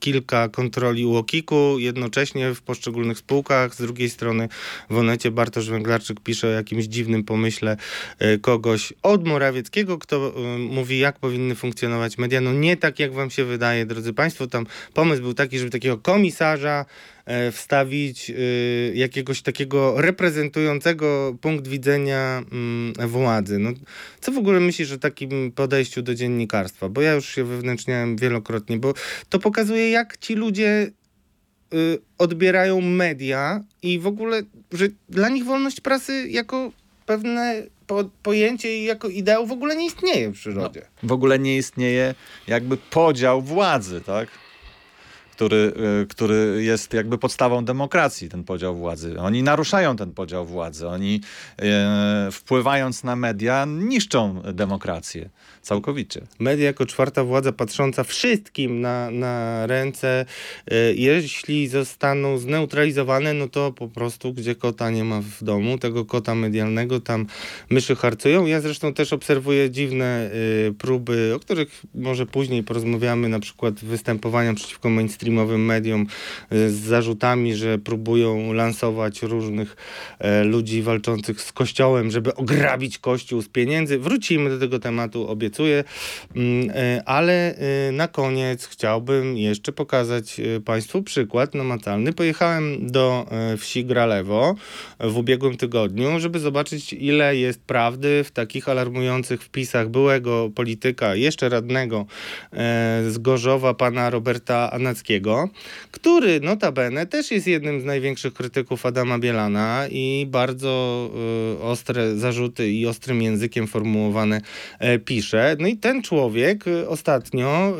S2: kilka kontroli UOKiK-u jednocześnie w poszczególnych spółkach, z drugiej strony w Onecie Bartosz Węglarczyk pisze o jakimś dziwnym pomyśle e, kogoś od Morawieckiego, kto mówi, jak powinny funkcjonować media. No nie tak, jak wam się wydaje, drodzy państwo. Tam pomysł był taki, żeby takiego komisarza e, wstawić, e, jakiegoś takiego reprezentującego punkt widzenia mm, władzy. No, co w ogóle myślisz o takim podejściu do dziennikarstwa? Bo ja już się wewnętrzniałem wielokrotnie, bo to pokazuje, jak ci ludzie y, odbierają media i w ogóle, że dla nich wolność prasy jako pewne po, pojęcie jako ideał w ogóle nie istnieje w przyrodzie.
S3: No, w ogóle nie istnieje jakby podział władzy, tak? Który, e, który jest jakby podstawą demokracji, ten podział władzy. Oni naruszają ten podział władzy. Oni e, wpływając na media niszczą demokrację całkowicie.
S2: Media jako czwarta władza patrząca wszystkim na, na ręce, e, jeśli zostaną zneutralizowane, no to po prostu gdzie kota nie ma w domu, tego kota medialnego, tam myszy harcują. Ja zresztą też obserwuję dziwne próby, o których może później porozmawiamy, na przykład występowania przeciwko mainstreamowi mainstreamowym mediom e, z zarzutami, że próbują lansować różnych e, ludzi walczących z Kościołem, żeby ograbić Kościół z pieniędzy. Wrócimy do tego tematu, obiecuję, mm, e, ale na koniec chciałbym jeszcze pokazać Państwu przykład namacalny. Pojechałem do wsi Gralewo w ubiegłym tygodniu, żeby zobaczyć, ile jest prawdy w takich alarmujących wpisach byłego polityka, jeszcze radnego z Gorzowa, pana Roberta Anackiego który notabene też jest jednym z największych krytyków Adama Bielana i bardzo y, ostre zarzuty i ostrym językiem formułowane y, pisze. No i ten człowiek y, ostatnio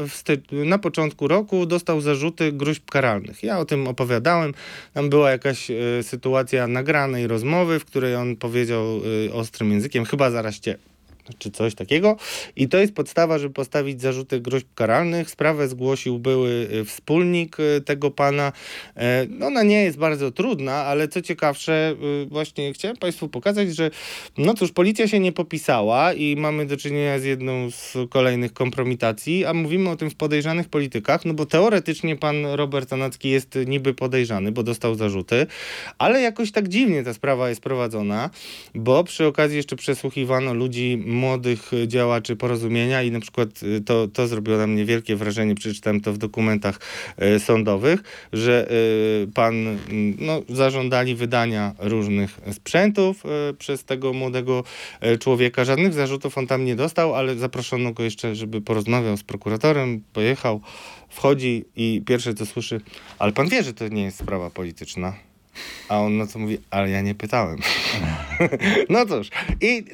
S2: na początku roku dostał zarzuty gruźb karalnych. Ja o tym opowiadałem. Tam była jakaś y, sytuacja nagranej rozmowy, w której on powiedział y, ostrym językiem, chyba zaraz cię czy coś takiego. I to jest podstawa, żeby postawić zarzuty groźb karalnych. Sprawę zgłosił były y, wspólnik y, tego pana. E, no, ona nie jest bardzo trudna, ale co ciekawsze, y, właśnie chciałem Państwu pokazać, że no cóż, policja się nie popisała i mamy do czynienia z jedną z kolejnych kompromitacji, a mówimy o tym w podejrzanych politykach, no bo teoretycznie pan Robert Anacki jest niby podejrzany, bo dostał zarzuty, ale jakoś tak dziwnie ta sprawa jest prowadzona, bo przy okazji jeszcze przesłuchiwano ludzi młodych działaczy porozumienia i na przykład y, to, to zrobiło na mnie wielkie wrażenie, przeczytałem to w dokumentach y, sądowych, że y, pan, no, zażądali wydania różnych sprzętów przez tego młodego człowieka. Żadnych zarzutów on tam nie dostał, ale zaproszono go jeszcze, żeby porozmawiał z prokuratorem, pojechał, wchodzi i pierwsze co słyszy, ale pan wie, że to nie jest sprawa polityczna. A on na co mówi, ale ja nie pytałem. no cóż. I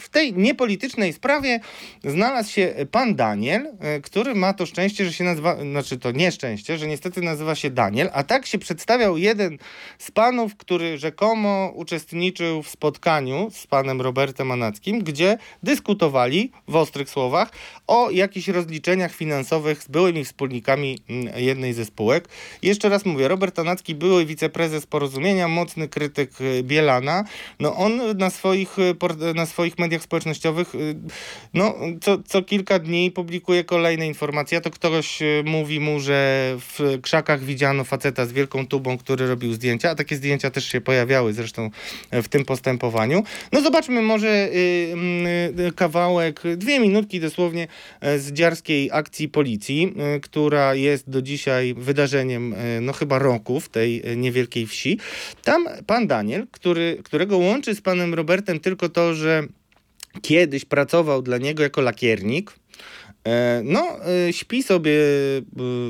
S2: w tej niepolitycznej sprawie znalazł się pan Daniel, e, który ma to szczęście, że się nazywa, znaczy to nieszczęście, że niestety nazywa się Daniel, a tak się przedstawiał jeden z panów, który rzekomo uczestniczył w spotkaniu z panem Robertem Manackim, gdzie dyskutowali w ostrych słowach o jakichś rozliczeniach finansowych z byłymi wspólnikami mm, jednej ze spółek. Jeszcze raz mówię, Robert Anacki, były wiceprezes porozumienia, mocny krytyk e, Bielana, no on na swoich, e, na swoich mediach społecznościowych y, no, co, co kilka dni publikuje kolejne informacje. To ktoś y, mówi mu, że w krzakach widziano faceta z wielką tubą, który robił zdjęcia, a takie zdjęcia też się pojawiały zresztą w tym postępowaniu. No zobaczmy może y, kawałek, dwie minutki dosłownie e, z dziarskiej akcji policji, która jest do dzisiaj wydarzeniem no chyba roku w tej niewielkiej wsi. Tam pan Daniel, który, którego łączy z panem Robertem tylko to, że kiedyś pracował dla niego jako lakiernik. E, no, e, śpi sobie, e,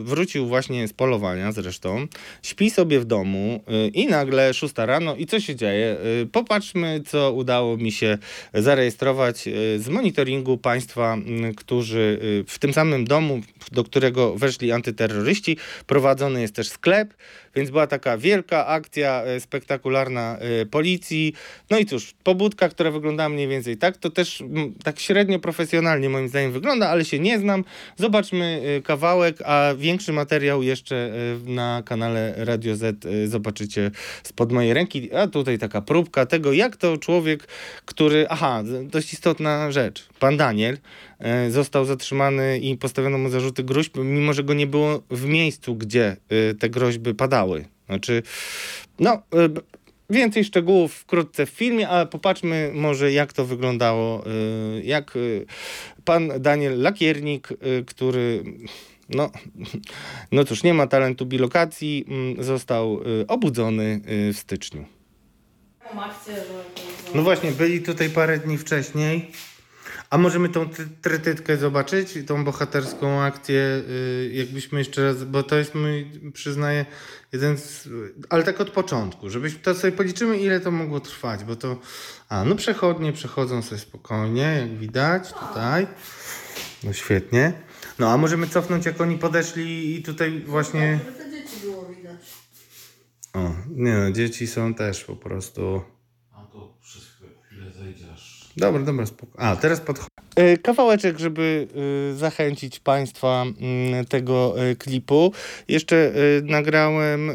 S2: wrócił właśnie z polowania zresztą, śpi sobie w domu i nagle szósta rano i co się dzieje? Popatrzmy, co udało mi się zarejestrować z monitoringu państwa, którzy w tym samym domu, do którego weszli antyterroryści, prowadzony jest też sklep, więc była taka wielka akcja spektakularna policji. No i cóż, pobudka, która wyglądała mniej więcej tak, to też tak średnio profesjonalnie moim zdaniem wygląda, ale się nie znam. Zobaczmy e, kawałek, a większy materiał jeszcze na kanale Radio Z zobaczycie spod mojej ręki. A tutaj taka próbka tego, jak to człowiek, który, aha, dość istotna rzecz, pan Daniel, został zatrzymany i postawiono mu zarzuty gruźb, mimo że go nie było w miejscu, gdzie te groźby padały. Znaczy, no, więcej szczegółów wkrótce w filmie, ale popatrzmy może jak to wyglądało, jak pan Daniel Lakiernik, który no, no cóż, nie ma talentu bilokacji, mm, został obudzony w styczniu. No właśnie, byli tutaj parę dni wcześniej. A możemy tą try- trytytkę zobaczyć, tą bohaterską akcję, y, jakbyśmy jeszcze raz, bo to jest mój, przyznaję, jeden z, ale tak od początku, żebyśmy to sobie policzymy, ile to mogło trwać, bo to, a no przechodnie przechodzą sobie spokojnie, jak widać tutaj, no świetnie. No a możemy cofnąć, jak oni podeszli i tutaj właśnie,
S4: te dzieci było widać.
S2: o, nie no, dzieci są też po prostu...
S3: A to zejdziesz.
S2: Dobra, dobra, spoko. A, teraz podchodzę. Kawałeczek, żeby y, zachęcić Państwa mm, tego y, klipu. Jeszcze nagrałem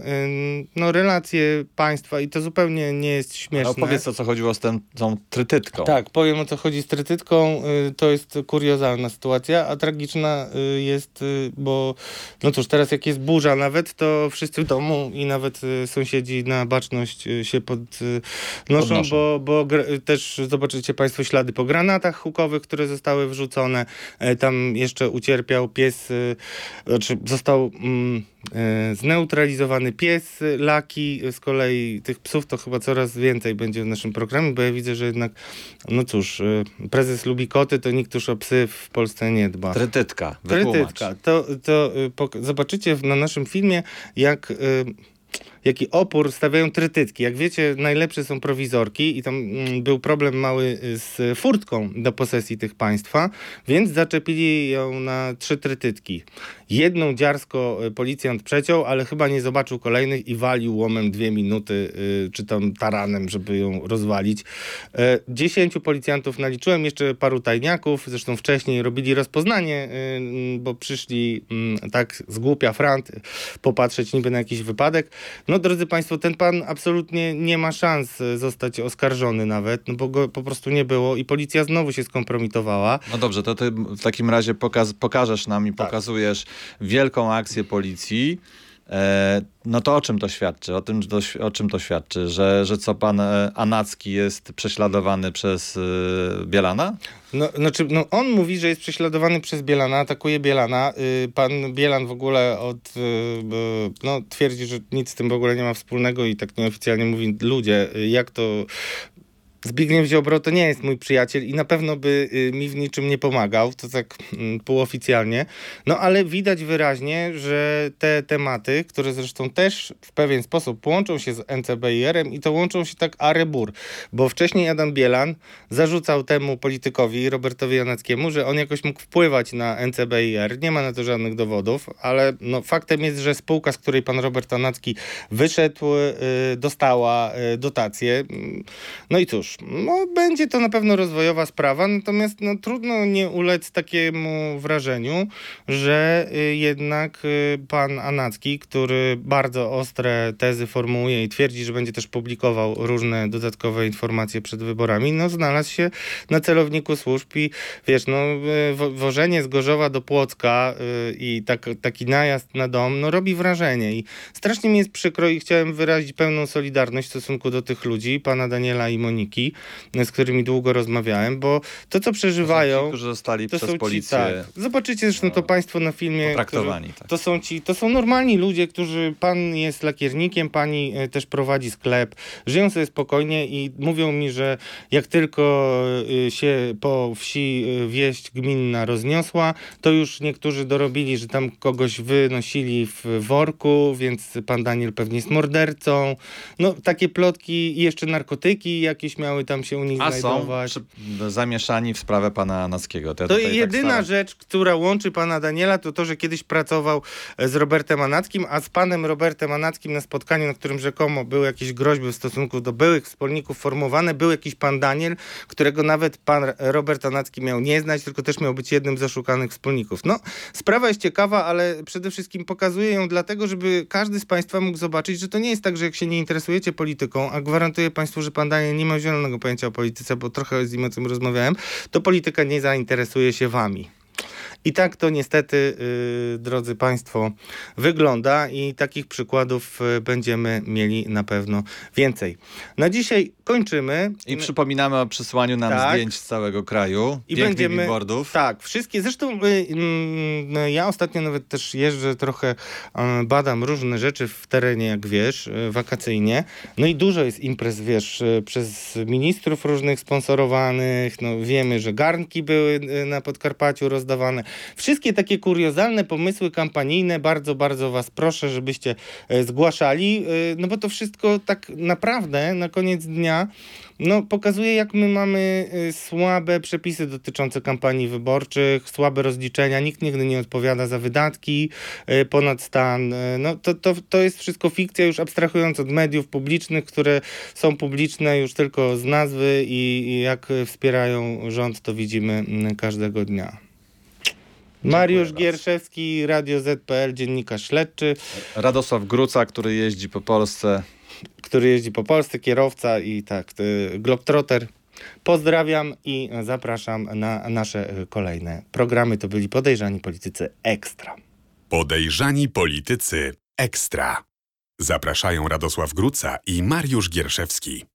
S2: no, relacje Państwa i to zupełnie nie jest śmieszne.
S3: Opowiedz o co chodziło z tą, tą trytytką.
S2: Tak, powiem o co chodzi z trytytką. To jest kuriozalna sytuacja, a tragiczna jest, bo no cóż, teraz jak jest burza nawet, to wszyscy w domu i nawet sąsiedzi na baczność się podnoszą,
S3: Podnoszą.
S2: bo, bo też zobaczycie Państwo ślady po granatach hukowych, które zostały wrzucone. E, Tam jeszcze ucierpiał pies, y, znaczy został mm, e, zneutralizowany pies Laki. Z kolei tych psów to chyba coraz więcej będzie w naszym programie, bo ja widzę, że jednak, no cóż, prezes lubi koty, to nikt już o psy w Polsce nie dba.
S3: Trytytka, wytłumacz.
S2: Trytytka. To, to zobaczycie na naszym filmie, jak... Jaki opór stawiają trytytki. Jak wiecie, najlepsze są prowizorki i tam mm, był problem mały y, z furtką do posesji tych państwa, więc zaczepili ją na trzy trytytki. Jedną dziarsko y, policjant przeciął, ale chyba nie zobaczył kolejnych i walił łomem dwie minuty, y, czy tam taranem, żeby ją rozwalić. Dziesięciu policjantów naliczyłem, jeszcze paru tajniaków, zresztą wcześniej robili rozpoznanie, mm, bo przyszli mm, tak z głupia frant popatrzeć niby na jakiś wypadek. No drodzy Państwo, ten pan absolutnie nie ma szans y, zostać oskarżony nawet, no bo go po prostu nie było i policja znowu się skompromitowała.
S3: No dobrze, to ty w takim razie pokaz, pokażesz nam i
S2: Tak.
S3: pokazujesz wielką akcję policji. E, no to o czym to świadczy? O, tym, o czym to świadczy? Że, że co pan e, Anacki jest prześladowany przez e, Bielana?
S2: No, znaczy, no on mówi, że jest prześladowany przez Bielana, atakuje Bielana. Y, pan Bielan w ogóle od, y, y, no, twierdzi, że nic z tym w ogóle nie ma wspólnego i tak nieoficjalnie mówi, ludzie, jak to... Zbigniew Ziobro to nie jest mój przyjaciel i na pewno by y, mi w niczym nie pomagał, to tak mm, półoficjalnie. No ale widać wyraźnie, że te tematy, które zresztą też w pewien sposób łączą się z NCBIR-em i to łączą się tak arebur, bo wcześniej Adam Bielan zarzucał temu politykowi, Robertowi Janackiemu, że on jakoś mógł wpływać na NCBIR. Nie ma na to żadnych dowodów, ale no, faktem jest, że spółka, z której pan Robert Janacki wyszedł, y, dostała y, dotację. Mm, No i cóż, no, będzie to na pewno rozwojowa sprawa, natomiast no, trudno nie ulec takiemu wrażeniu, że y, jednak y, pan Anacki, który bardzo ostre tezy formułuje i twierdzi, że będzie też publikował różne dodatkowe informacje przed wyborami, no znalazł się na celowniku służb i wiesz, no y, wo- wożenie z Gorzowa do Płocka i tak, taki najazd na dom, no robi wrażenie i strasznie mi jest przykro i chciałem wyrazić pełną solidarność w stosunku do tych ludzi, pana Daniela i Moniki, z którymi długo rozmawiałem, bo to, co
S3: Ci,
S2: przeżywają...
S3: którzy zostali
S2: To
S3: przez
S2: są ci,
S3: policję
S2: tak. Zobaczycie zresztą to Państwo na filmie.
S3: potraktowani.
S2: którzy-
S3: Tak.
S2: To są ci, to są normalni ludzie, którzy, pan jest lakiernikiem, pani e, też prowadzi sklep, żyją sobie spokojnie i mówią mi, że jak tylko e, się po wsi e, wieść gminna rozniosła, to już niektórzy dorobili, że tam kogoś wynosili w worku, więc pan Daniel pewnie jest mordercą. No takie plotki i jeszcze narkotyki jakieś miały tam się u nich
S3: A są
S2: znajdować.
S3: przy, zamieszani w sprawę pana Anackiego. To, ja
S2: To
S3: tak
S2: jedyna
S3: staram-
S2: rzecz, która łączy pana Daniela, to to, że kiedyś pracował e, z Robertem Anackim, a z panem Robertem Anackim na spotkaniu, na którym rzekomo były jakieś groźby w stosunku do byłych wspólników formowane, był jakiś pan Daniel, którego nawet pan Robert Anacki miał nie znać, tylko też miał być jednym z oszukanych wspólników. No, sprawa jest ciekawa, ale przede wszystkim pokazuję ją dlatego, żeby każdy z państwa mógł zobaczyć, że to nie jest tak, że jak się nie interesujecie polityką, a gwarantuję państwu, że pan Daniel nie ma zielonego pojęcia o polityce, bo trochę z nim o tym rozmawiałem, to polityka nie zainteresuje się wami. I tak to niestety, yy, drodzy Państwo, wygląda i takich przykładów y, będziemy mieli na pewno więcej. Na dzisiaj kończymy.
S3: I przypominamy o przysłaniu nam
S2: Tak.
S3: zdjęć z całego kraju.
S2: I będziemy.
S3: billboardów.
S2: Tak, wszystkie. Zresztą y, mm, ja ostatnio nawet też jeżdżę trochę, y, badam różne rzeczy w terenie, jak wiesz, y, wakacyjnie. No i dużo jest imprez, wiesz, y, przez ministrów różnych sponsorowanych. No wiemy, że garnki były y, na Podkarpaciu rozdawane. Wszystkie takie kuriozalne pomysły kampanijne, bardzo, bardzo was proszę, żebyście e, zgłaszali, y, no bo to wszystko tak naprawdę na koniec dnia no, pokazuje, jak my mamy y, słabe przepisy dotyczące kampanii wyborczych, słabe rozliczenia, nikt nigdy nie odpowiada za wydatki ponad stan. No, to, to, to jest wszystko fikcja, już abstrahując od mediów publicznych, które są publiczne już tylko z nazwy i, i jak wspierają rząd, to widzimy każdego dnia. Mariusz. Gierszewski, Radio ZPL, dziennikarz śledczy,
S3: Radosław Gruca, który jeździ po Polsce.
S2: który jeździ po Polsce, kierowca i tak, y, Globtrotter. Pozdrawiam i zapraszam na nasze y, kolejne programy. To byli Podejrzani Politycy Ekstra.
S1: Podejrzani politycy ekstra. Zapraszają Radosław Gruca i Mariusz Gierszewski.